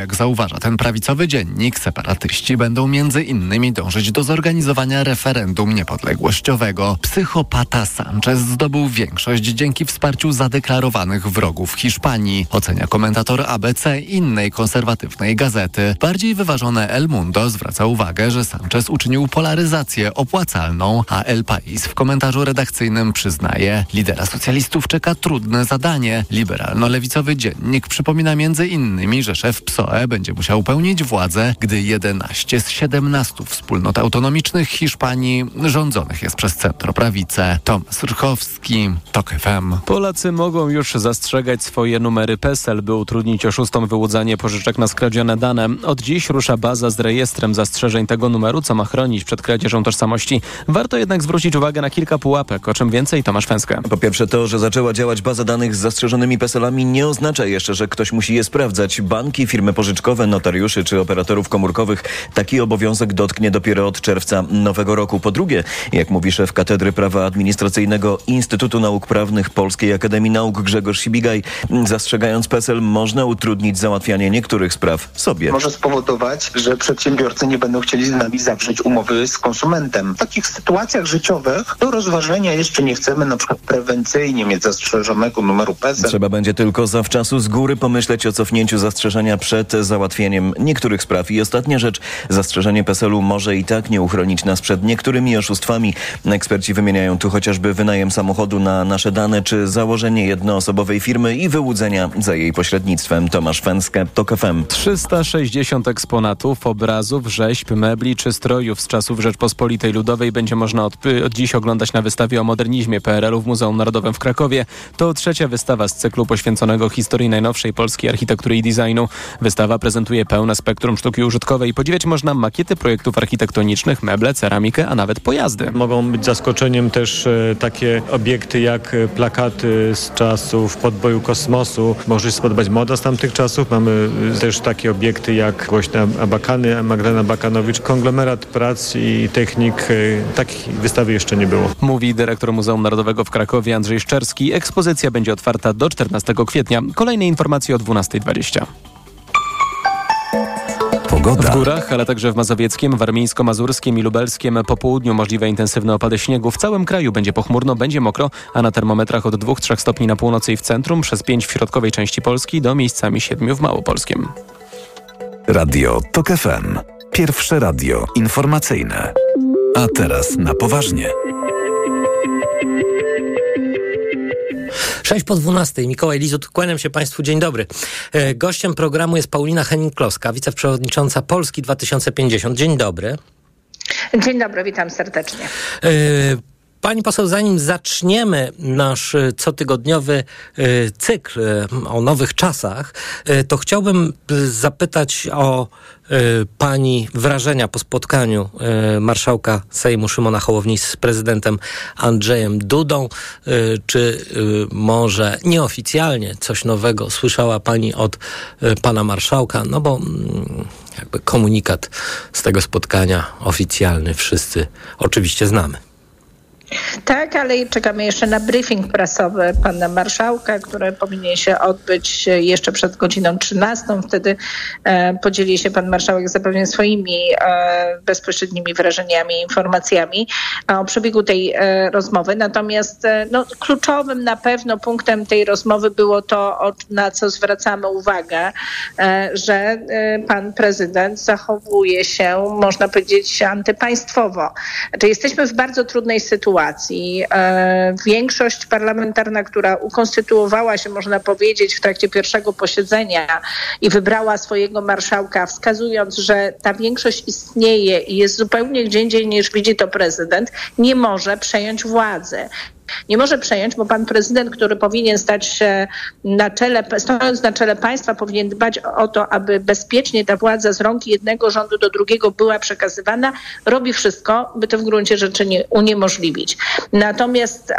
Jak zauważa ten prawicowy dziennik, separatyści będą między innymi dążyć do zorganizowania referendum niepodległościowego. Psychopata Sanchez zdobył większość dzięki wsparciu zadeklarowanych wrogów Hiszpanii, ocenia komentator ABC innej konserwatywnej gazety. Bardziej wyważone El Mundo zwraca uwagę, że Sanchez uczynił polaryzację opłacalną, a El País w komentarzu redakcyjnym przyznaje, lidera socjalistów czeka trudne zadanie. Liberalno-lewicowy dziennik przypomina między innymi, że szef PSOE będzie musiał pełnić władzę, gdy 11 z 17 wspólnot autonomicznych Hiszpanii rządzonych jest przez centroprawicę. Tomasz Rchowski, TOK FM. Polacy mogą już zastrzegać swoje numery PESEL, by utrudnić oszustom wyłudzanie pożyczek na skradzione dane. Od dziś rusza baza z rejestrem zastrzeżeń tego numeru, co ma chronić przed kradzieżą tożsamości. Warto jednak zwrócić uwagę na kilka pułapek. O czym więcej Tomasz Fęskę. Po pierwsze to, że zaczęła działać baza danych z zastrzeżonymi PESELami nie oznacza jeszcze, że ktoś musi je sprawdzać. Banki, firmy pożyczkowe, notariuszy czy operatorów komórkowych taki obowiązek dotknie dopiero od czerwca nowego roku. Po drugie, jak mówi szef Katedry Prawa Administracyjnego Instytutu Nauk Prawnych Polskiej Akademii Nauk Grzegorz Sibigaj, zastrzegając PESEL można utrudnić załatwianie niektórych spraw sobie. Może spowodować, że przedsiębiorcy nie będą chcieli z nami zawrzeć umowy z konsumentem. W takich sytuacjach życiowych do rozważenia jeszcze nie chcemy na przykład prewencyjnie mieć zastrzeżonego numeru PESEL. Trzeba będzie tylko zawczasu z góry pomyśleć o cofnięciu zastrzeżenia przed załatwieniem niektórych spraw. I ostatnia rzecz, zastrzeżenie PESEL-u może i tak nie uchronić nas przed niektórymi oszustwami. Eksperci wymieniają tu chociażby wynajem samochodu na nasze dane, czy założenie jednoosobowej firmy i wyłudzenia za jej pośrednictwem. Tomasz Fęskę, TOK FM. 360 eksponatów, obrazów, rzeźb, mebli czy strojów z czasów Rzeczpospolitej Ludowej będzie można od, od dziś oglądać na wystawie o modernizmie PRL-u w Muzeum Narodowym w Krakowie. To trzecia wystawa z cyklu poświęconego historii najnowszej polskiej architektury i designu. Wystawa prezentuje pełne spektrum sztuki użytkowej. Podziwiać można makiety projektów architektonicznych, meble, ceramikę, a nawet pojazdy. Mogą być zaskoczeniem też e, takie obiekty jak e, plakaty z czasów podboju kosmosu. Może się spodobać moda z tamtych czasów. Mamy e, też takie obiekty jak głośne Abakany, Magdalena Bakanowicz, konglomerat prac i technik. Takich wystawy jeszcze nie było. Mówi dyrektor Muzeum Narodowego w Krakowie Andrzej Szczerski. Ekspozycja będzie otwarta do 14 kwietnia. Kolejne informacje o 12.20. Pogoda. W górach, ale także w Mazowieckiem, Warmińsko-Mazurskim i Lubelskiem po południu możliwe intensywne opady śniegu. W całym kraju będzie pochmurno, będzie mokro, a na termometrach od 2-3 stopni na północy i w centrum, przez 5 w środkowej części Polski do miejscami 7 w Małopolskim. Radio TOK FM. Pierwsze radio informacyjne. A teraz na poważnie. 6 po 12. Mikołaj Lizut, kłaniam się Państwu, dzień dobry. E, Gościem programu jest Paulina Henning-Kloska, wiceprzewodnicząca Polski 2050. Dzień dobry. Dzień dobry, witam serdecznie. E, Pani poseł, zanim zaczniemy nasz e, cotygodniowy cykl o nowych czasach, to chciałbym zapytać o Pani wrażenia po spotkaniu marszałka Sejmu Szymona Hołowni z prezydentem Andrzejem Dudą. Czy może nieoficjalnie coś nowego słyszała Pani od Pana marszałka? No bo mm, jakby komunikat z tego spotkania oficjalny wszyscy oczywiście znamy. Tak, ale czekamy jeszcze na briefing prasowy pana marszałka, który powinien się odbyć jeszcze przed godziną 13. Wtedy e, podzieli się pan marszałek zapewne swoimi e, bezpośrednimi wrażeniami informacjami o przebiegu tej e, rozmowy. Natomiast e, no, kluczowym na pewno punktem tej rozmowy było to, na co zwracamy uwagę, e, że e, pan prezydent zachowuje się, można powiedzieć, antypaństwowo. Znaczy, jesteśmy w bardzo trudnej sytuacji sytuacji. E, większość parlamentarna, która ukonstytuowała się, można powiedzieć, w trakcie pierwszego posiedzenia i wybrała swojego marszałka, wskazując, że ta większość istnieje i jest zupełnie gdzie indziej niż widzi to prezydent, nie może przejąć władzy nie może przejąć, bo pan prezydent, który powinien stać się na czele, stojąc na czele państwa, powinien dbać o to, aby bezpiecznie ta władza z rąk jednego rządu do drugiego była przekazywana, robi wszystko, by to w gruncie rzeczy nie, uniemożliwić. Natomiast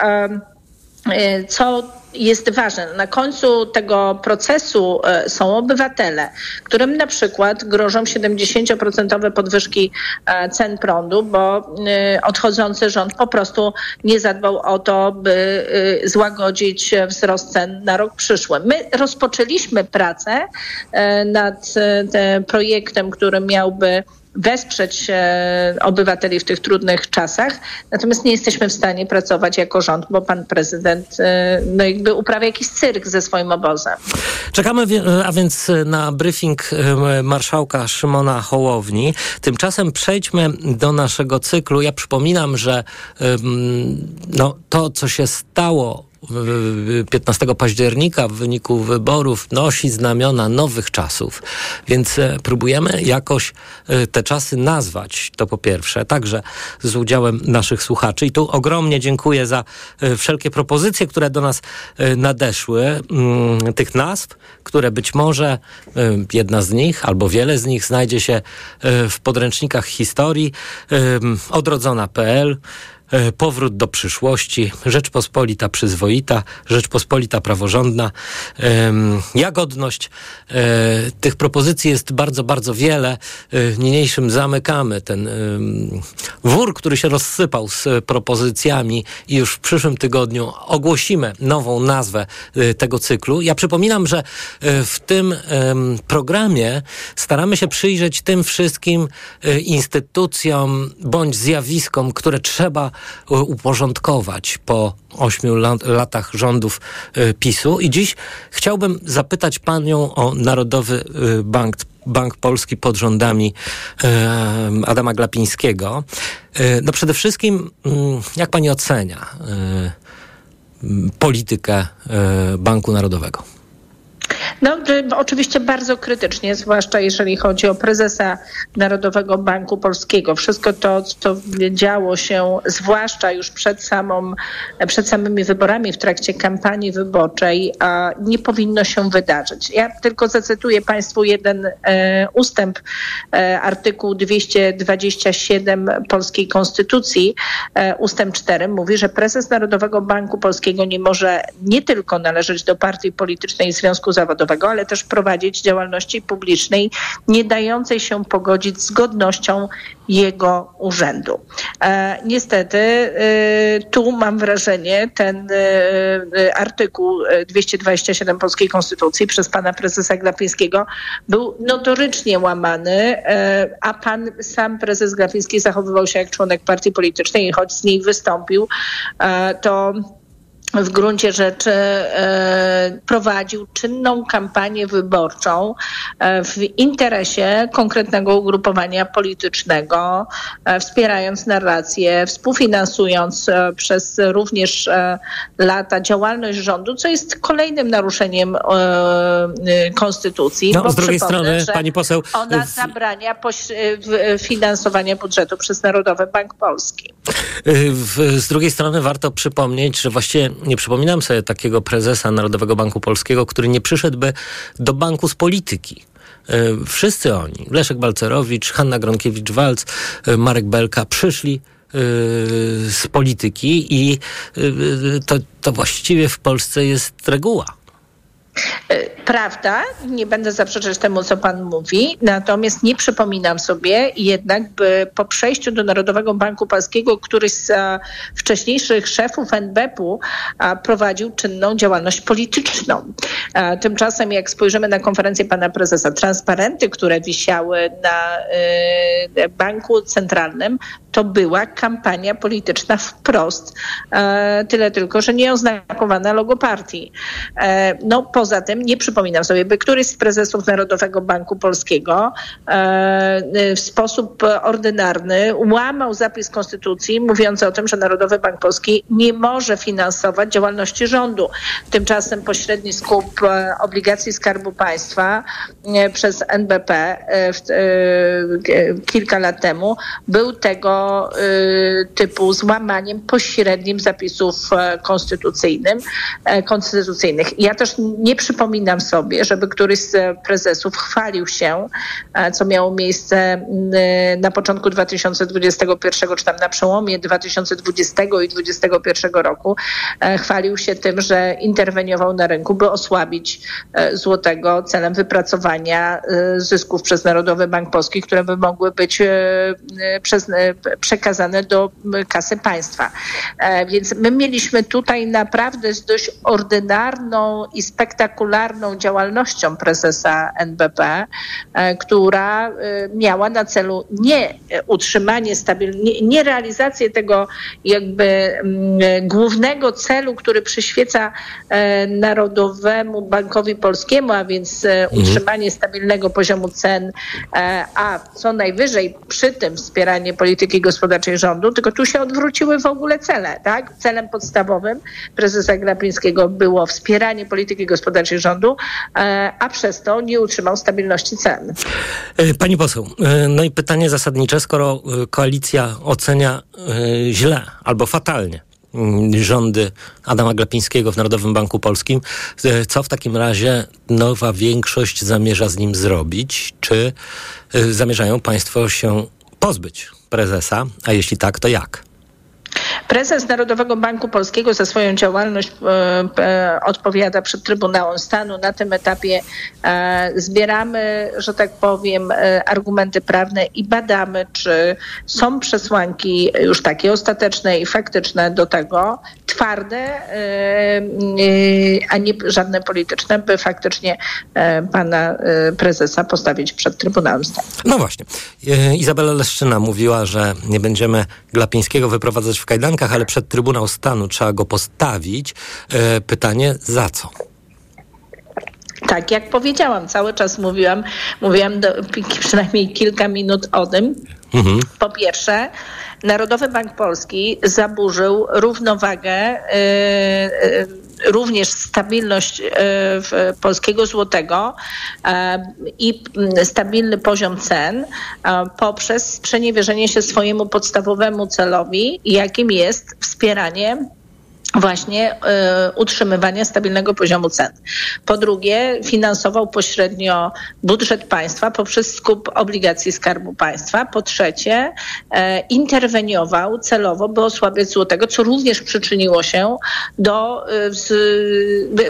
co jest ważne. Na końcu tego procesu e, są obywatele, którym na przykład grożą 70% podwyżki e, cen prądu, bo e, odchodzący rząd po prostu nie zadbał o to, by złagodzić wzrost cen na rok przyszły. My rozpoczęliśmy pracę nad projektem, który miałby wesprzeć e, obywateli w tych trudnych czasach, natomiast nie jesteśmy w stanie pracować jako rząd, bo pan prezydent e, no jakby uprawia jakiś cyrk ze swoim obozem. Czekamy a więc na briefing e, marszałka Szymona Hołowni. Tymczasem przejdźmy do naszego cyklu. Ja przypominam, że no, to, co się stało 15 października w wyniku wyborów nosi znamiona nowych czasów, więc e, próbujemy jakoś e, te czasy nazwać, to po pierwsze, także z udziałem naszych słuchaczy. I tu ogromnie dziękuję za e, wszelkie propozycje, które do nas nadeszły, mm, tych nazw, które być może jedna z nich albo wiele z nich znajdzie się w podręcznikach historii odrodzona.pl powrót do przyszłości, Rzeczpospolita przyzwoita, Rzeczpospolita praworządna, jagodność. E, tych propozycji jest bardzo, bardzo wiele. E, niniejszym zamykamy ten wór, który się rozsypał z propozycjami i już w przyszłym tygodniu ogłosimy nową nazwę tego cyklu. Ja przypominam, że w tym programie staramy się przyjrzeć tym wszystkim instytucjom bądź zjawiskom, które trzeba uporządkować po ośmiu latach rządów e, PiSu. I dziś chciałbym zapytać panią o Narodowy e, Bank Bank Polski pod rządami e, Adama Glapińskiego. no przede wszystkim, mm, jak pani ocenia politykę Banku Narodowego? No, oczywiście bardzo krytycznie, zwłaszcza jeżeli chodzi o prezesa Narodowego Banku Polskiego. Wszystko to, co działo się, zwłaszcza już przed, samą, przed samymi wyborami, w trakcie kampanii wyborczej, nie powinno się wydarzyć. Ja tylko zacytuję Państwu jeden e, ustęp e, artykułu 227 Polskiej Konstytucji. E, ustęp 4 mówi, że prezes Narodowego Banku Polskiego nie może nie tylko należeć do partii politycznej i związku zawodowego, zawodowego, ale też prowadzić działalności publicznej nie dającej się pogodzić z godnością jego urzędu. E, niestety e, tu mam wrażenie, ten e, artykuł 227 Polskiej Konstytucji przez pana prezesa Glapińskiego był notorycznie łamany, a pan sam prezes Glapiński zachowywał się jak członek partii politycznej i choć z niej wystąpił, to w gruncie rzeczy e, prowadził czynną kampanię wyborczą e, w interesie konkretnego ugrupowania politycznego, e, wspierając narrację, współfinansując przez również lata działalność rządu, co jest kolejnym naruszeniem konstytucji. No, z drugiej strony, pani poseł. Ona zabrania finansowania budżetu przez Narodowy Bank Polski. Z drugiej strony warto przypomnieć, że właściwie nie przypominam sobie takiego prezesa Narodowego Banku Polskiego, który nie przyszedłby do banku z polityki. E, wszyscy oni, Leszek Balcerowicz, Hanna Gronkiewicz-Walc, e, Marek Belka, przyszli e, z polityki i to, to właściwie w Polsce jest reguła. E, prawda, nie będę zaprzeczać temu, co pan mówi, natomiast nie przypominam sobie jednak, by po przejściu do Narodowego Banku Polskiego któryś z wcześniejszych szefów NBP-u prowadził czynną działalność polityczną. Tymczasem, jak spojrzymy na konferencję pana prezesa, transparenty, które wisiały na e, Banku Centralnym, to była kampania polityczna wprost. E, tyle tylko, że nie oznakowana logo partii. No, poza tym nie przypominam sobie, by któryś z prezesów Narodowego Banku Polskiego e, w sposób ordynarny łamał zapis konstytucji mówiący o tym, że Narodowy Bank Polski nie może finansować działalności rządu. Tymczasem pośredni skup e, obligacji Skarbu Państwa e, przez NBP kilka lat temu był tego typu złamaniem pośrednim zapisów konstytucyjnych. Ja też nie przypominam sobie, żeby któryś z prezesów chwalił się, co miało miejsce na początku 2021, czy tam na przełomie 2020 i 2021 roku, chwalił się tym, że interweniował na rynku, by osłabić złotego celem wypracowania zysków przez Narodowy Bank Polski, które by mogły być przez, przekazane do kasy państwa. Więc my mieliśmy tutaj naprawdę z dość ordynarną i spektakularną działalnością prezesa NBP, e, która e, miała na celu nie utrzymanie stabilności, nie realizację tego jakby głównego celu, który przyświeca e, Narodowemu Bankowi Polskiemu, a więc mhm. utrzymanie stabilnego poziomu cen, a co najwyżej przy tym wspieranie polityki gospodarczej rządu, tylko tu się odwróciły w ogóle cele, tak? Celem podstawowym prezesa Glapińskiego było wspieranie polityki gospodarczej rządu, e, a przez to nie utrzymał stabilności cen. E, pani poseł, e, no i pytanie zasadnicze, skoro koalicja ocenia źle albo fatalnie mm, rządy Adama Glapińskiego w Narodowym Banku Polskim. Co w takim razie nowa większość zamierza z nim zrobić? Czy zamierzają państwo się pozbyć prezesa? A jeśli tak, to jak? Prezes Narodowego Banku Polskiego za swoją działalność e, e, odpowiada przed Trybunałem Stanu. Na tym etapie e, zbieramy, że tak powiem, argumenty prawne i badamy, czy są przesłanki już takie ostateczne i faktyczne do tego, twarde, a nie żadne polityczne, by faktycznie pana prezesa postawić przed Trybunałem Stanu. No właśnie. Izabela Leszczyna mówiła, że nie będziemy Glapińskiego wyprowadzać w kajdankę, ale przed Trybunał Stanu trzeba go postawić. E, pytanie, za co? Tak, jak powiedziałam, cały czas mówiłam, mówiłam do, przynajmniej kilka minut o tym. Mhm. Po pierwsze, Narodowy Bank Polski zaburzył równowagę, yy, yy, również stabilność yy, polskiego złotego i mm, stabilny poziom cen poprzez sprzeniewierzenie się swojemu podstawowemu celowi, jakim jest wspieranie właśnie y, utrzymywania stabilnego poziomu cen. Po drugie, finansował pośrednio budżet państwa poprzez skup obligacji Skarbu Państwa. Po trzecie, y, interweniował celowo, by osłabiać złotego, co również przyczyniło się do, y, z,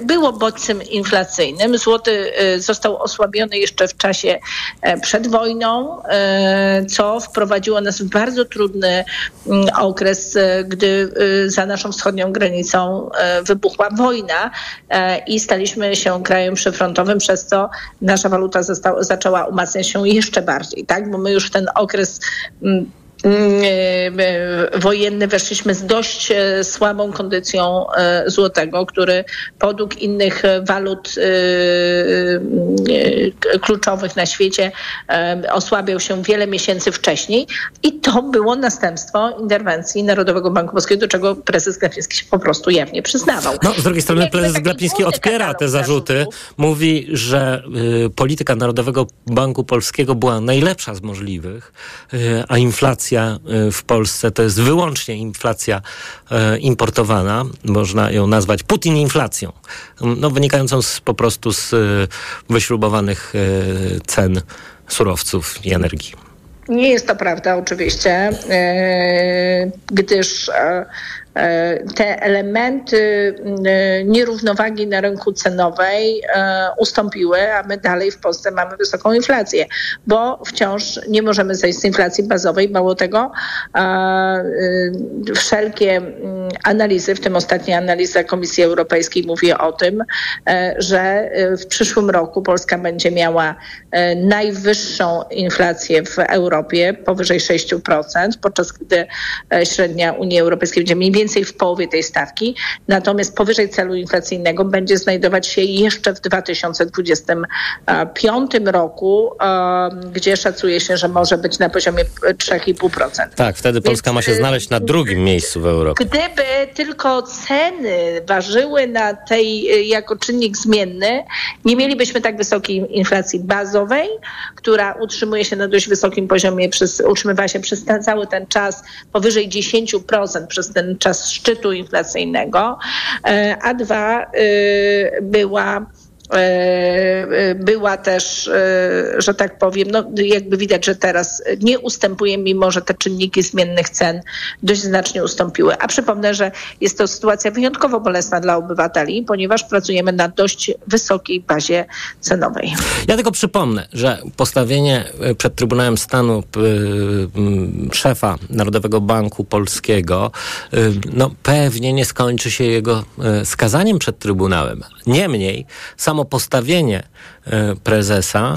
było bodźcem inflacyjnym. Złoty został osłabiony jeszcze w czasie przed wojną, co wprowadziło nas w bardzo trudny mm, okres, gdy za naszą wschodnią granicą granicą e, wybuchła wojna e, i staliśmy się krajem przyfrontowym, przez co nasza waluta została, zaczęła umacniać się jeszcze bardziej, tak? Bo my już ten okres mm, wojenny weszliśmy z dość e, słabą kondycją e, złotego, który podług innych walut kluczowych na świecie osłabiał się wiele miesięcy wcześniej i to było następstwo interwencji Narodowego Banku Polskiego, do czego prezes Glapiński się po prostu jawnie przyznawał. No, z drugiej strony prezes Glapiński odpiera te zarzuty. Zarzutów. Mówi, że y, polityka Narodowego Banku Polskiego była najlepsza z możliwych, y, a inflacja inflacja y, w Polsce to jest wyłącznie inflacja y, importowana, można ją nazwać Putin inflacją, no, wynikającą z, po prostu z y, wyśrubowanych cen surowców i energii. Nie jest to prawda oczywiście, gdyż E, te elementy e, nierównowagi na rynku cenowej e, ustąpiły, a my dalej w Polsce mamy wysoką inflację, bo wciąż nie możemy zejść z inflacji bazowej. Mało tego, wszelkie analizy, w tym ostatnia analiza Komisji Europejskiej mówi o tym, że w przyszłym roku Polska będzie miała najwyższą inflację w Europie, powyżej 6%, podczas gdy średnia Unii Europejskiej będzie mniej więcej w połowie tej stawki, natomiast powyżej celu inflacyjnego będzie znajdować się jeszcze w 2025 roku, gdzie szacuje się, że może być na poziomie 3,5%. Tak, wtedy Polska Więc, ma się znaleźć na drugim miejscu w Europie. Gdyby tylko ceny ważyły na tej jako czynnik zmienny, nie mielibyśmy tak wysokiej inflacji bazowej, która utrzymuje się na dość wysokim poziomie, przez, utrzymywała się przez ten, cały ten czas powyżej 10% przez ten czas szczytu inflacyjnego, e, a dwa e, była była też, że tak powiem, no jakby widać, że teraz nie ustępuje, mimo że te czynniki zmiennych cen dość znacznie ustąpiły. A przypomnę, że jest to sytuacja wyjątkowo bolesna dla obywateli, ponieważ pracujemy na dość wysokiej bazie cenowej. Ja tylko przypomnę, że postawienie przed Trybunałem Stanu szefa Narodowego Banku Polskiego no, pewnie nie skończy się jego skazaniem przed Trybunałem. Niemniej samo postawienie prezesa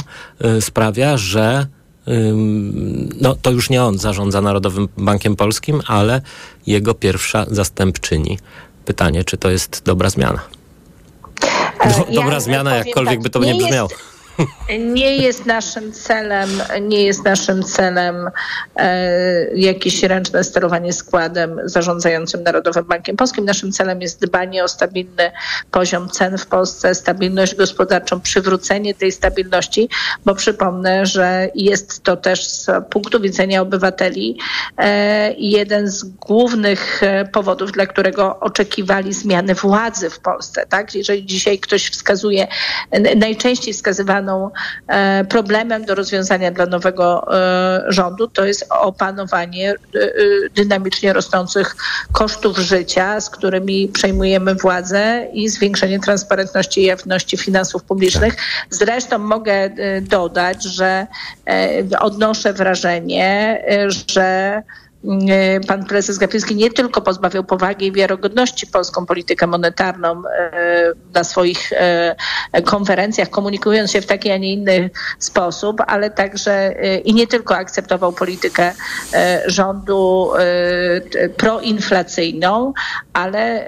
sprawia, że no, to już nie on zarządza Narodowym Bankiem Polskim, ale jego pierwsza zastępczyni. Pytanie, czy to jest dobra zmiana? Do, dobra ja zmiana, jakkolwiek tak, by to nie, nie brzmiało. Jest nie jest naszym celem, nie jest naszym celem e, jakieś ręczne sterowanie składem zarządzającym Narodowym Bankiem Polskim. Naszym celem jest dbanie o stabilny poziom cen w Polsce, stabilność gospodarczą, przywrócenie tej stabilności, bo przypomnę, że jest to też z punktu widzenia obywateli e, jeden z głównych e, powodów, dla którego oczekiwali zmiany władzy w Polsce. Tak? Jeżeli dzisiaj ktoś wskazuje, najczęściej wskazywany E, problemem do rozwiązania dla nowego e, rządu to jest opanowanie e, dynamicznie rosnących kosztów życia, z którymi przejmujemy władzę i zwiększenie transparentności i jawności finansów publicznych. Zresztą mogę dodać, że odnoszę wrażenie, że pan prezes Gapiński nie tylko pozbawiał powagi i wiarygodności polską politykę monetarną e, na swoich e, konferencjach, komunikując się w taki, a nie inny sposób, ale także i nie tylko akceptował politykę rządu proinflacyjną, ale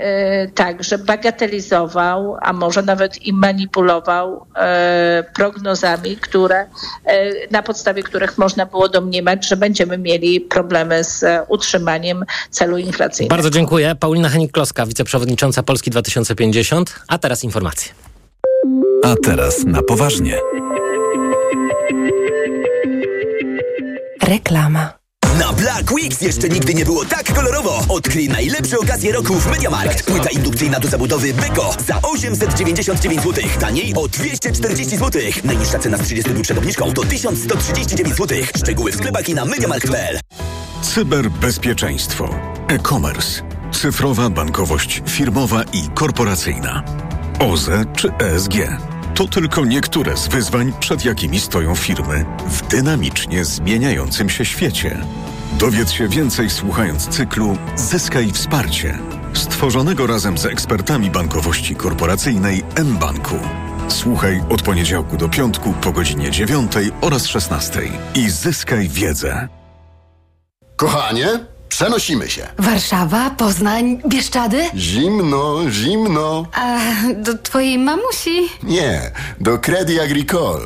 także bagatelizował, a może nawet i manipulował prognozami, które, na podstawie których można było domniemać, że będziemy mieli problemy z utrzymaniem celu inflacyjnego. Bardzo dziękuję. Paulina Henik-Kloska, wiceprzewodnicząca Polski 2050. A teraz informacje. A teraz na poważnie. Reklama. Na Black Weeks jeszcze nigdy nie było tak kolorowo. Odkryj najlepsze okazje roku w MediaMarkt. Płyta indukcyjna do zabudowy Beko za 899 zł. Taniej o 240 zł. Najniższa cena z 30 dni przed obniżką to 1139 zł. Szczegóły w sklepach i na MediaMarkt.pl. Cyberbezpieczeństwo, e-commerce, cyfrowa bankowość firmowa i korporacyjna, OZE czy ESG. To tylko niektóre z wyzwań, przed jakimi stoją firmy w dynamicznie zmieniającym się świecie. Dowiedz się więcej słuchając cyklu Zyskaj wsparcie, stworzonego razem z ekspertami bankowości korporacyjnej mBanku. Słuchaj od poniedziałku do piątku po godzinie 9 oraz 16 i zyskaj wiedzę. Kochanie, przenosimy się. Warszawa, Poznań, Bieszczady? Zimno, zimno. A do twojej mamusi? Nie, do Credit Agricole.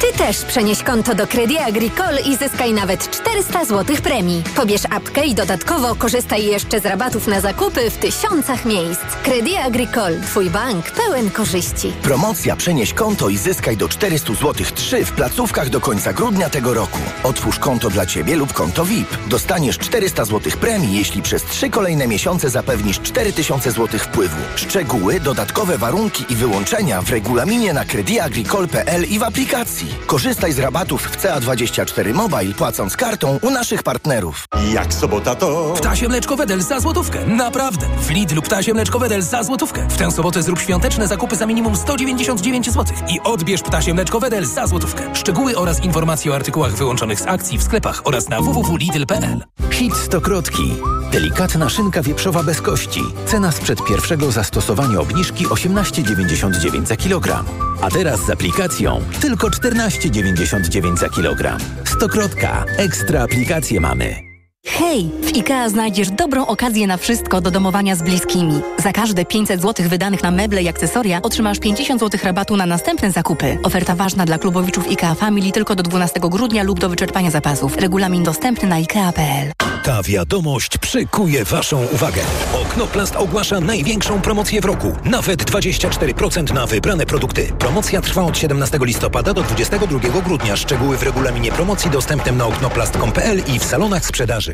Ty też przenieś konto do Credit Agricole i zyskaj nawet 400 zł premii. Pobierz apkę i dodatkowo korzystaj jeszcze z rabatów na zakupy w tysiącach miejsc. Credit Agricole, twój bank pełen korzyści. Promocja Przenieś konto i zyskaj do 400 zł 3 w placówkach do końca grudnia tego roku. Otwórz konto dla Ciebie lub konto VIP. Dostaniesz 400 zł premii, jeśli przez 3 kolejne miesiące zapewnisz 4000 zł wpływu. Szczegóły, dodatkowe warunki i wyłączenia w regulaminie na crediagricole.pl i w aplikacji. Korzystaj z rabatów w CA24 Mobile, płacąc kartą u naszych partnerów. Jak sobota to... Ptasie mleczko Wedel za złotówkę. Naprawdę. W Lidlu ptasie mleczko Wedel za złotówkę. W tę sobotę zrób świąteczne zakupy za minimum 199 zł. I odbierz ptasie mleczko Wedel za złotówkę. Szczegóły oraz informacje o artykułach wyłączonych z akcji w sklepach oraz na www.lidl.pl. Hit stokrotki. Delikatna szynka wieprzowa bez kości. Cena sprzed pierwszego zastosowania obniżki 18,99 za kilogram. A teraz z aplikacją tylko 14,99 za kilogram. Stokrotka. Ekstra aplikacje mamy. Hej! W IKEA znajdziesz dobrą okazję na wszystko do domowania z bliskimi. Za każde 500 zł wydanych na meble i akcesoria otrzymasz 50 zł rabatu na następne zakupy. Oferta ważna dla klubowiczów IKEA Family tylko do 12 grudnia lub do wyczerpania zapasów. Regulamin dostępny na IKEA.pl. Ta wiadomość przykuje Waszą uwagę. Oknoplast ogłasza największą promocję w roku. Nawet 24% na wybrane produkty. Promocja trwa od 17 listopada do 22 grudnia. Szczegóły w regulaminie promocji dostępnym na oknoplast.pl i w salonach sprzedaży.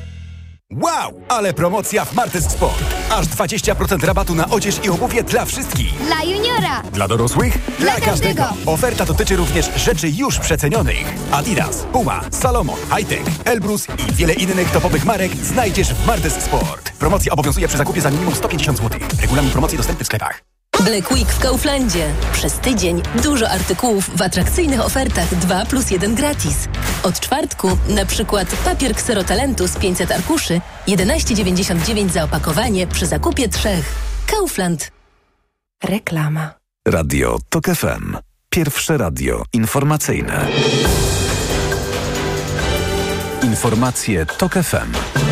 Wow, ale promocja w Martes Sport. Aż 20% rabatu na odzież i obuwie dla wszystkich. Dla juniora. Dla dorosłych? Dla każdego. Oferta dotyczy również rzeczy już przecenionych. Adidas, Puma, Salomon, Hightech, Elbrus i wiele innych topowych marek znajdziesz w Martes Sport. Promocja obowiązuje przy zakupie za minimum 150 zł. Regulamin promocji dostępny w sklepach. Black Week w Kauflandzie. Przez tydzień dużo artykułów w atrakcyjnych ofertach 2 plus 1 gratis. Od czwartku na przykład papier Kserotalentu z 500 arkuszy 11,99 za opakowanie przy zakupie trzech. Kaufland. Reklama. Radio TOK FM. Pierwsze radio informacyjne. Informacje TOK FM.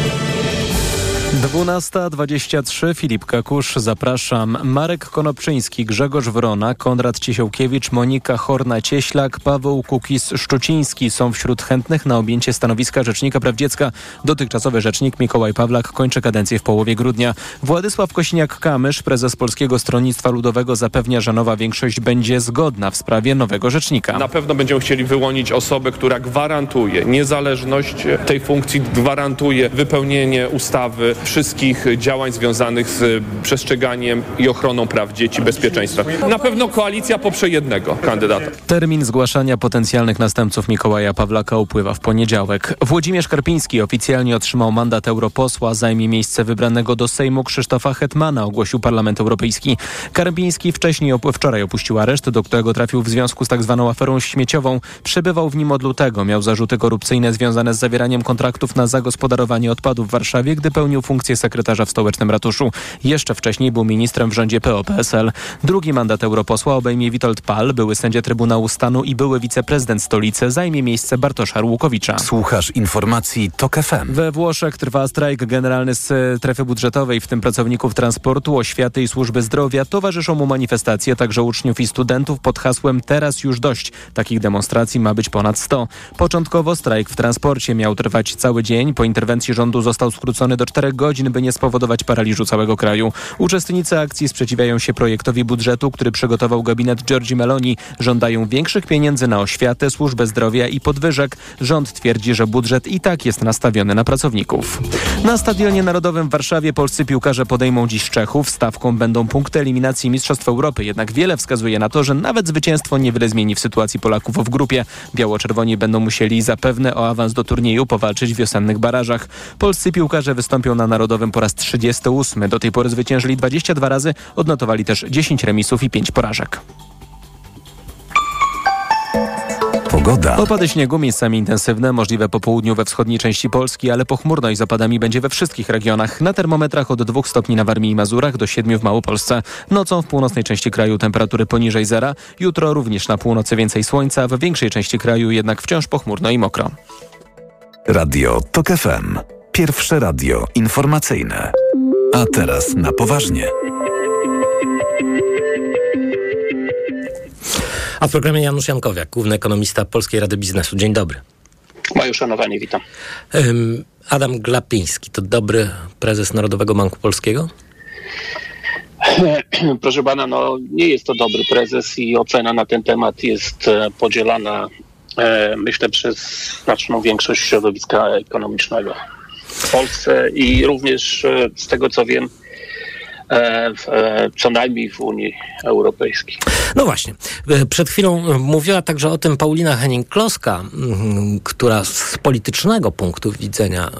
12.23 Filip Kakusz, zapraszam. Marek Konopczyński, Grzegorz Wrona, Konrad Ciesiałkiewicz, Monika Horna-Cieślak, Paweł Kukis-Szczuciński są wśród chętnych na objęcie stanowiska Rzecznika Praw Dziecka. Dotychczasowy rzecznik Mikołaj Pawlak kończy kadencję w połowie grudnia. Władysław Kośniak-Kamysz, prezes Polskiego Stronnictwa Ludowego zapewnia, że nowa większość będzie zgodna w sprawie nowego rzecznika. Na pewno będziemy chcieli wyłonić osobę, która gwarantuje niezależność tej funkcji, gwarantuje wypełnienie ustawy, wszystkich działań związanych z przestrzeganiem i ochroną praw dzieci, bezpieczeństwa. Na pewno koalicja poprze jednego kandydata. Termin zgłaszania potencjalnych następców Mikołaja Pawlaka upływa w poniedziałek. Włodzimierz Karpiński oficjalnie otrzymał mandat europosła, zajmie miejsce wybranego do Sejmu Krzysztofa Hetmana, ogłosił Parlament Europejski. Karpiński wcześniej op wczoraj opuścił areszt, do którego trafił w związku z tak zwaną aferą śmieciową. Przebywał w nim od lutego. Miał zarzuty korupcyjne związane z zawieraniem kontraktów na zagospodarowanie odpadów w Warszawie, gdy pełnił funkcję sekretarza w stołecznym ratuszu. Jeszcze wcześniej był ministrem w rządzie PO-PSL. Drugi mandat europosła obejmie Witold Pal, były sędzia Trybunału Stanu i były wiceprezydent stolicy, zajmie miejsce Bartosza Arłukowicza. Słuchasz informacji TOK FM. We Włoszech trwa strajk generalny z strefy budżetowej, w tym pracowników transportu, oświaty i służby zdrowia. Towarzyszą mu manifestacje także uczniów i studentów pod hasłem Teraz już dość. Takich demonstracji ma być ponad 100. Początkowo strajk w transporcie miał trwać cały dzień. Po interwencji rządu został skrócony do 4 godzin, by nie spowodować paraliżu całego kraju. Uczestnicy akcji sprzeciwiają się projektowi budżetu, który przygotował gabinet Giorgi Meloni. Żądają większych pieniędzy na oświatę, służbę zdrowia i podwyżek. Rząd twierdzi, że budżet i tak jest nastawiony na pracowników. Na Stadionie Narodowym w Warszawie polscy piłkarze podejmą dziś Czechów. Stawką będą punkty eliminacji Mistrzostw Europy. Jednak wiele wskazuje na to, że nawet zwycięstwo niewiele zmieni w sytuacji Polaków w grupie. Biało-czerwoni będą musieli zapewne o awans do turnieju powalczyć w wiosennych barażach. Polscy piłkarze wystąpią na Narodowym po raz 38. Do tej pory zwyciężyli 22 razy, odnotowali też 10 remisów i 5 porażek. Pogoda. Opady śniegu miejscami intensywne, możliwe po południu we wschodniej części Polski, ale pochmurno i z opadami będzie we wszystkich regionach. Na termometrach od 2 stopni na Warmii i Mazurach do 7 w Małopolsce. Nocą w północnej części kraju temperatury poniżej zera. Jutro również na północy więcej słońca, w większej części kraju jednak wciąż pochmurno i mokro. Radio TOK FM. Pierwsze radio informacyjne. A teraz na poważnie. A w programie Janusz Jankowiak, główny ekonomista Polskiej Rady Biznesu. Dzień dobry. Moje uszanowanie, witam. Adam Glapiński to dobry prezes Narodowego Banku Polskiego? Proszę pana, no nie jest to dobry prezes i ocena na ten temat jest e, podzielana, e, myślę, przez znaczną większość środowiska ekonomicznego w Polsce i również e, z tego co wiem, w, e, co najmniej w Unii Europejskiej. No właśnie. E, Przed chwilą mówiła także o tym Paulina Henning-Kloska, która z politycznego punktu widzenia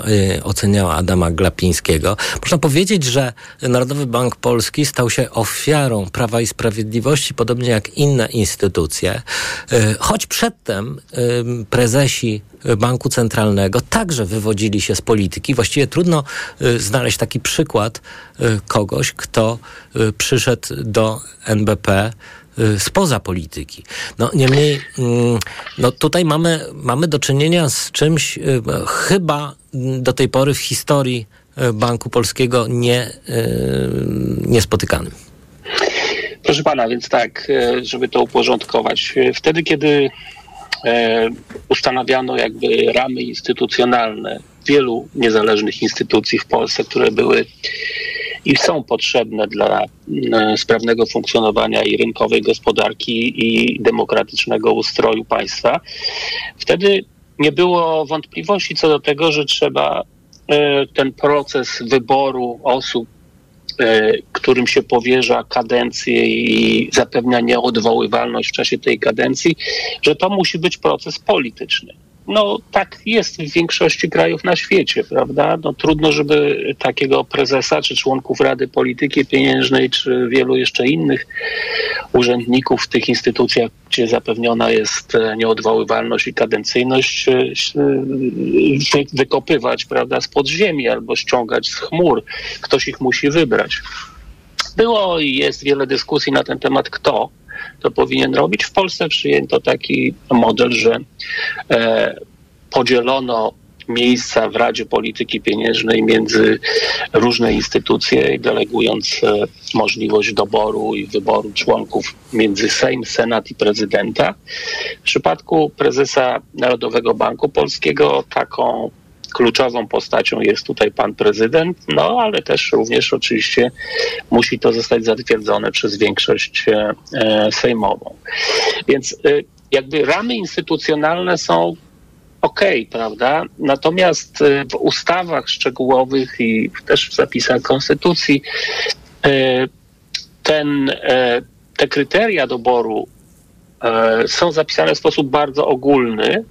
oceniała Adama Glapińskiego. Można powiedzieć, że Narodowy Bank Polski stał się ofiarą Prawa i Sprawiedliwości, podobnie jak inne instytucje. Choć przedtem prezesi Banku Centralnego także wywodzili się z polityki. Właściwie trudno znaleźć taki przykład kogoś, kto y, przyszedł do NBP y, spoza polityki. No niemniej, mm, no tutaj mamy, mamy do czynienia z czymś y, chyba do tej pory w historii Banku Polskiego nie, niespotykanym. Proszę pana, więc tak, żeby to uporządkować. Wtedy, kiedy ustanawiano jakby ramy instytucjonalne wielu niezależnych instytucji w Polsce, które były i są potrzebne dla e, sprawnego funkcjonowania i rynkowej gospodarki i demokratycznego ustroju państwa. Wtedy nie było wątpliwości co do tego, że trzeba e, ten proces wyboru osób, e, którym się powierza kadencję i zapewnia nieodwoływalność w czasie tej kadencji, że to musi być proces polityczny. No tak jest w większości krajów na świecie, prawda? No, trudno, żeby takiego prezesa, czy członków Rady Polityki Pieniężnej, czy wielu jeszcze innych urzędników w tych instytucjach, gdzie zapewniona jest e, nieodwoływalność i kadencyjność, e, e, wykopywać, prawda, z podziemi albo ściągać z chmur. Ktoś ich musi wybrać. Było i jest wiele dyskusji na ten temat, kto to powinien robić. W Polsce przyjęto taki model, że e, podzielono miejsca w Radzie Polityki Pieniężnej między różne instytucje, delegując e, możliwość doboru i wyboru członków między Sejm, Senat i prezydenta. W przypadku prezesa Narodowego Banku Polskiego taką kluczową postacią jest tutaj pan prezydent, no ale też również oczywiście musi to zostać zatwierdzone przez większość e, e, sejmową. Więc e, jakby ramy instytucjonalne są ok, prawda? Natomiast w ustawach szczegółowych i też w zapisach konstytucji ten, te kryteria doboru są zapisane w sposób bardzo ogólny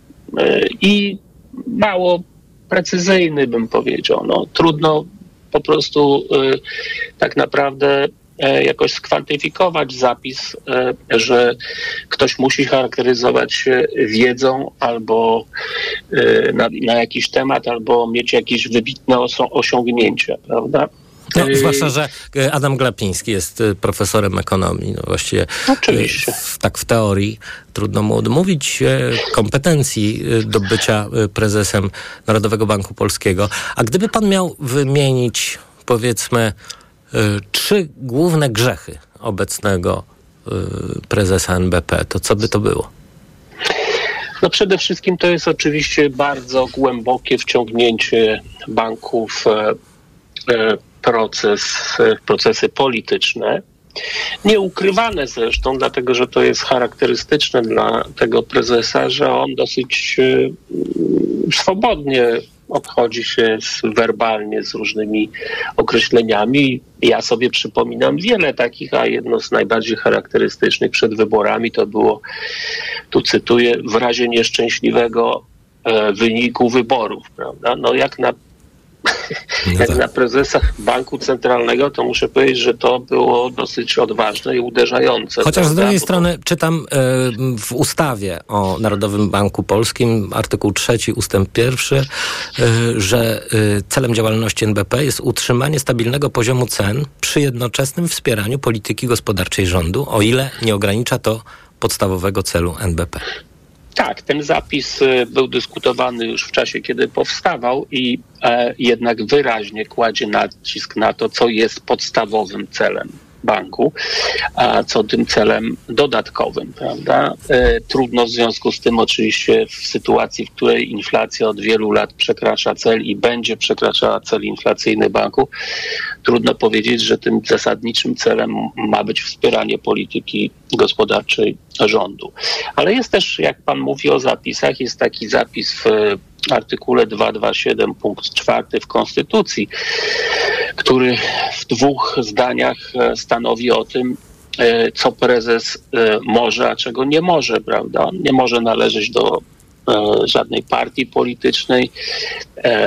i mało precyzyjny, bym powiedział. No, trudno po prostu y, tak naprawdę e, jakoś skwantyfikować zapis, e, że ktoś musi charakteryzować się wiedzą albo e, na, na jakiś temat, albo mieć jakieś wybitne osiągnięcia, prawda? No, zwłaszcza, że e, Adam Glapiński jest e, profesorem ekonomii. No właściwie e, Oczywiście. W, tak w teorii trudno mu odmówić kompetencji do bycia prezesem Narodowego Banku Polskiego. A gdyby pan miał wymienić, powiedzmy, trzy główne grzechy obecnego prezesa NBP, to co by to było? No przede wszystkim to jest oczywiście bardzo głębokie wciągnięcie banków proces, procesy polityczne. Nieukrywane zresztą, dlatego że to jest charakterystyczne dla tego prezesa, że on dosyć e, swobodnie obchodzi się z, werbalnie z różnymi określeniami. Ja sobie przypominam wiele takich, a jedno z najbardziej charakterystycznych przed wyborami to było, tu cytuję, w razie nieszczęśliwego e, wyniku wyborów, prawda? No jak na no Jak tak. na prezesa banku centralnego, to muszę powiedzieć, że to było dosyć odważne i uderzające. Chociaż z drugiej strony czytam w ustawie o Narodowym Banku Polskim, artykuł trzeci, ustęp pierwszy, e, że e, celem działalności NBP jest utrzymanie stabilnego poziomu cen przy jednoczesnym wspieraniu polityki gospodarczej rządu, o ile nie ogranicza to podstawowego celu NBP. Tak, ten zapis y, był dyskutowany już w czasie, kiedy powstawał i e, jednak wyraźnie kładzie nacisk na to, co jest podstawowym celem banku, a co tym celem dodatkowym, prawda? E, trudno w związku z tym oczywiście w sytuacji, w której inflacja od wielu lat przekracza cel i będzie przekraczała cel inflacyjny banku, trudno powiedzieć, że tym zasadniczym celem ma być wspieranie polityki gospodarczej rządu. Ale jest też, jak pan mówi o zapisach, jest taki zapis w artykule 227 punkt 4 w Konstytucji, który w dwóch zdaniach e, stanowi o tym, e, co prezes e, może, a czego nie może, prawda? On nie może należeć do żadnej partii politycznej,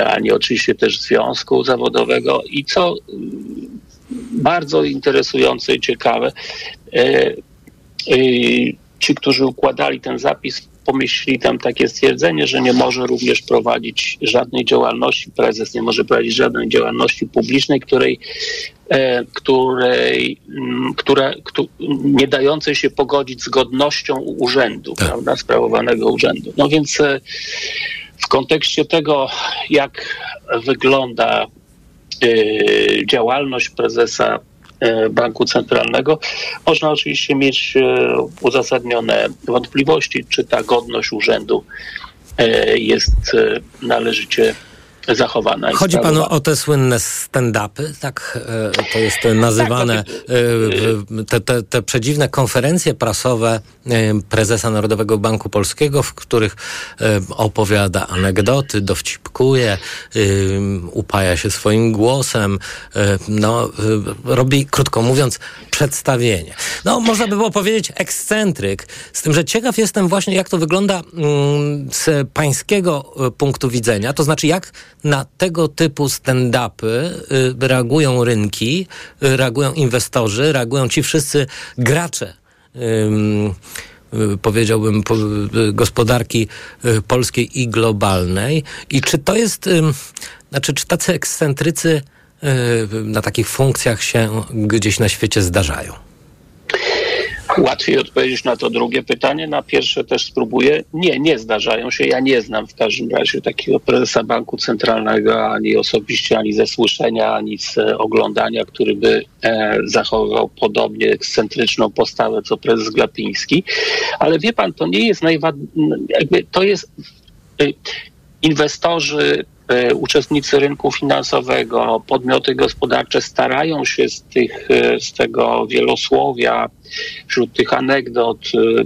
ani oczywiście też związku zawodowego. I co mm, bardzo interesujące i ciekawe, ci, którzy układali ten zapis, pomyśleli tam takie stwierdzenie, że nie może również prowadzić żadnej działalności, prezes nie może prowadzić żadnej działalności publicznej, której, e, której mm, która, nie dającej się pogodzić z godnością urzędu, tak. prawda, sprawowanego urzędu. No więc e, w kontekście tego, jak wygląda działalność prezesa Banku Centralnego, można oczywiście mieć uzasadnione wątpliwości, czy ta godność urzędu jest należycie zachowana. Chodzi panu o te słynne stand-upy, tak to jest nazywane, te, te, te przedziwne konferencje prasowe prezesa Narodowego Banku Polskiego, w których opowiada anegdoty, dowcipkuje, upaja się swoim głosem, no, robi, krótko mówiąc, przedstawienie. No, można by było powiedzieć ekscentryk, z tym, że ciekaw jestem właśnie, jak to wygląda z pańskiego punktu widzenia, to znaczy jak na tego typu stand-upy y, reagują rynki, y, reagują inwestorzy, reagują ci wszyscy gracze. Y, powiedziałbym, gospodarki polskiej i globalnej. I czy to jest, znaczy, czy tacy ekscentrycy na takich funkcjach się gdzieś na świecie zdarzają? Łatwiej odpowiedzieć na to drugie pytanie. Na pierwsze też spróbuję. Nie, nie zdarzają się. Ja nie znam w każdym razie takiego prezesa Banku Centralnego ani osobiście, ani ze słyszenia, ani z oglądania, który by e, zachował podobnie ekscentryczną postawę co prezes Glapiński. Ale wie pan, to nie jest najważniejsze. To jest. E, inwestorzy E, uczestnicy rynku finansowego, podmioty gospodarcze starają się z, tych, e, z tego wielosłowia, wśród tych anegdot, e,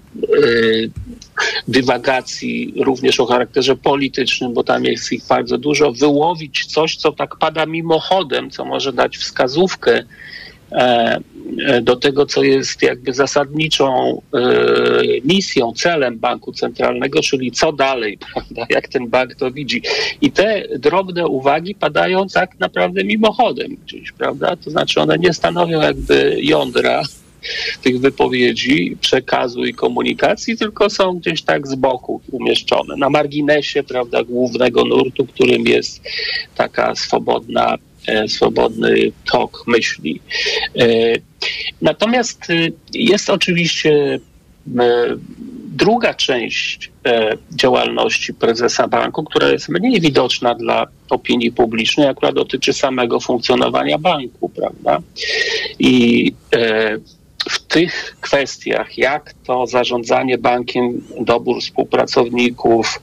dywagacji również o charakterze politycznym, bo tam jest ich bardzo dużo, wyłowić coś, co tak pada mimochodem, co może dać wskazówkę E, e, do tego, co jest jakby zasadniczą e, misją, celem banku centralnego, czyli co dalej, prawda, jak ten bank to widzi. I te drobne uwagi padają tak naprawdę mimochodem gdzieś, prawda? To znaczy one nie stanowią jakby jądra tych wypowiedzi, przekazu i komunikacji, tylko są gdzieś tak z boku umieszczone, na marginesie, prawda, głównego nurtu, którym jest taka swobodna E, swobodny tok myśli. E, natomiast y, jest oczywiście druga część e, działalności prezesa banku, która jest mniej widoczna dla opinii publicznej, akurat dotyczy samego funkcjonowania banku, prawda? I tych kwestiach, jak to zarządzanie bankiem, dobór współpracowników,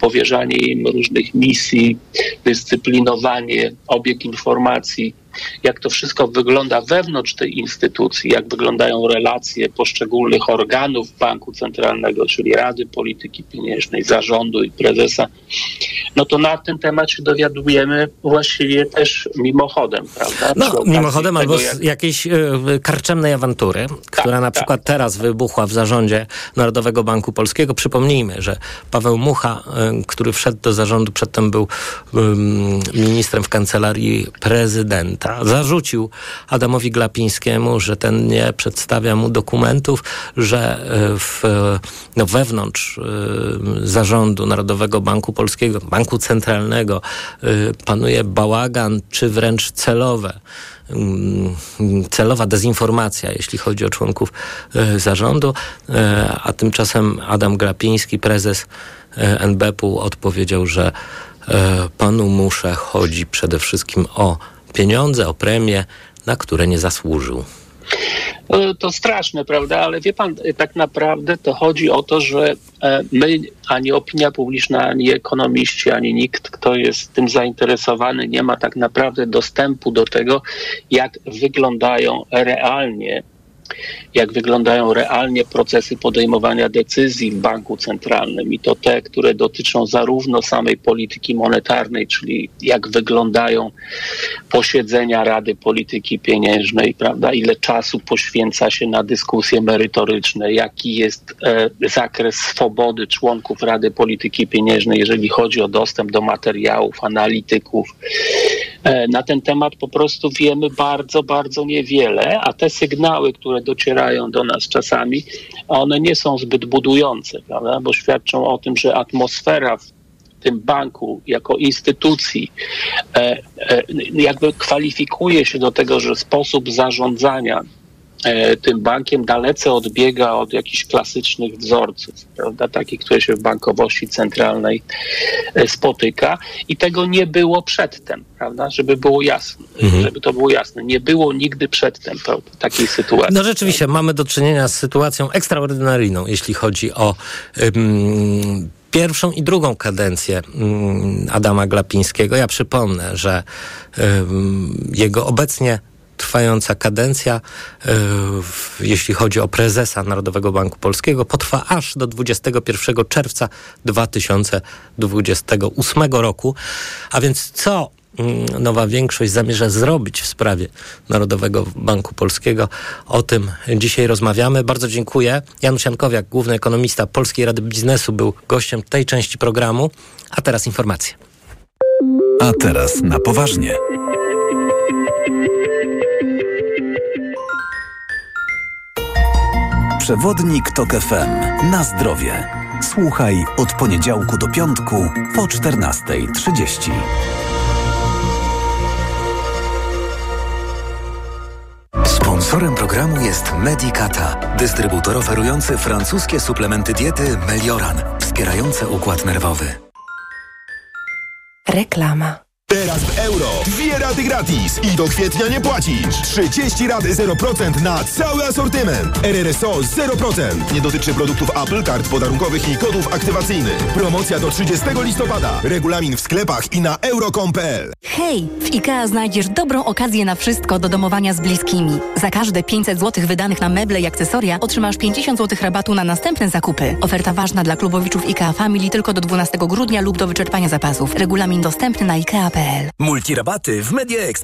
powierzanie im różnych misji, dyscyplinowanie, obieg informacji, jak to wszystko wygląda wewnątrz tej instytucji, jak wyglądają relacje poszczególnych organów Banku Centralnego, czyli Rady Polityki Pieniężnej, zarządu i prezesa, no to na ten temat się dowiadujemy właściwie też mimochodem, prawda? No, mimochodem tego, albo z jak... jakiejś y, karczemnej awantury, tak, która na tak. przykład teraz wybuchła w zarządzie Narodowego Banku Polskiego. Przypomnijmy, że Paweł Mucha, y, który wszedł do zarządu, przedtem był ministrem w kancelarii prezydenta, zarzucił Adamowi Glapińskiemu, że ten nie przedstawia mu dokumentów, że e, w, no, wewnątrz e, zarządu Narodowego Banku Polskiego, Banku Centralnego e, panuje bałagan, czy wręcz celowe mm, celowa dezinformacja, jeśli chodzi o członków zarządu, a tymczasem Adam Glapiński, prezes NBP-u, odpowiedział, że panu Musze chodzi przede wszystkim o pieniądze, o premie, na które nie zasłużył. No, to straszne, prawda? Ale wie pan, tak naprawdę to chodzi o to, że e, my, ani opinia publiczna, ani ekonomiści, ani nikt, kto jest tym zainteresowany, nie ma tak naprawdę dostępu do tego, jak wyglądają realnie jak wyglądają realnie procesy podejmowania decyzji w banku centralnym i to te, które dotyczą zarówno samej polityki monetarnej, czyli jak wyglądają posiedzenia Rady Polityki Pieniężnej, prawda, ile czasu poświęca się na dyskusje merytoryczne, jaki jest e, zakres swobody członków Rady Polityki Pieniężnej, jeżeli chodzi o dostęp do materiałów, analityków. E, na ten temat po prostu wiemy bardzo, bardzo niewiele, a te sygnały, które docierają do nas czasami, one nie są zbyt budujące, prawda? bo świadczą o tym, że atmosfera w tym banku jako instytucji e, e, jakby kwalifikuje się do tego, że sposób zarządzania tym bankiem dalece odbiega od jakichś klasycznych wzorców, prawda, takich, które się w bankowości centralnej e, spotyka i tego nie było przedtem, prawda, żeby było jasne, Mhm. żeby to było jasne. Nie było nigdy przedtem prawda, takiej sytuacji. No rzeczywiście, mamy do czynienia z sytuacją ekstraordynaryjną, jeśli chodzi o pierwszą i drugą kadencję ym, Adama Glapińskiego. Ja przypomnę, że jego obecnie trwająca kadencja, w- jeśli chodzi o prezesa Narodowego Banku Polskiego, potrwa aż do 21 czerwca 2028 roku. A więc co mm, nowa większość zamierza zrobić w sprawie Narodowego Banku Polskiego. O tym dzisiaj rozmawiamy. Bardzo dziękuję. Janusz Jankowiak, główny ekonomista Polskiej Rady Biznesu, był gościem tej części programu. A teraz informacje. A teraz na poważnie. Przewodnik TOK FM. Na zdrowie. Słuchaj od poniedziałku do piątku po 14.30. Sponsorem programu jest Medicata, dystrybutor oferujący francuskie suplementy diety Melioran, wspierające układ nerwowy. Reklama. Teraz w euro. Dwie raty gratis i do kwietnia nie płacisz. 30 rat 0% na cały asortyment. RRSO 0%. Nie dotyczy produktów Apple, kart podarunkowych i kodów aktywacyjnych. Promocja do 30 listopada. Regulamin w sklepach i na euro.com.pl. Hej! W IKEA znajdziesz dobrą okazję na wszystko do domowania z bliskimi. Za każde 500 zł wydanych na meble i akcesoria otrzymasz 50 zł rabatu na następne zakupy. Oferta ważna dla klubowiczów IKEA Family tylko do 12 grudnia lub do wyczerpania zapasów. Regulamin dostępny na IKEA.pl. Multirabaty w Media Expert.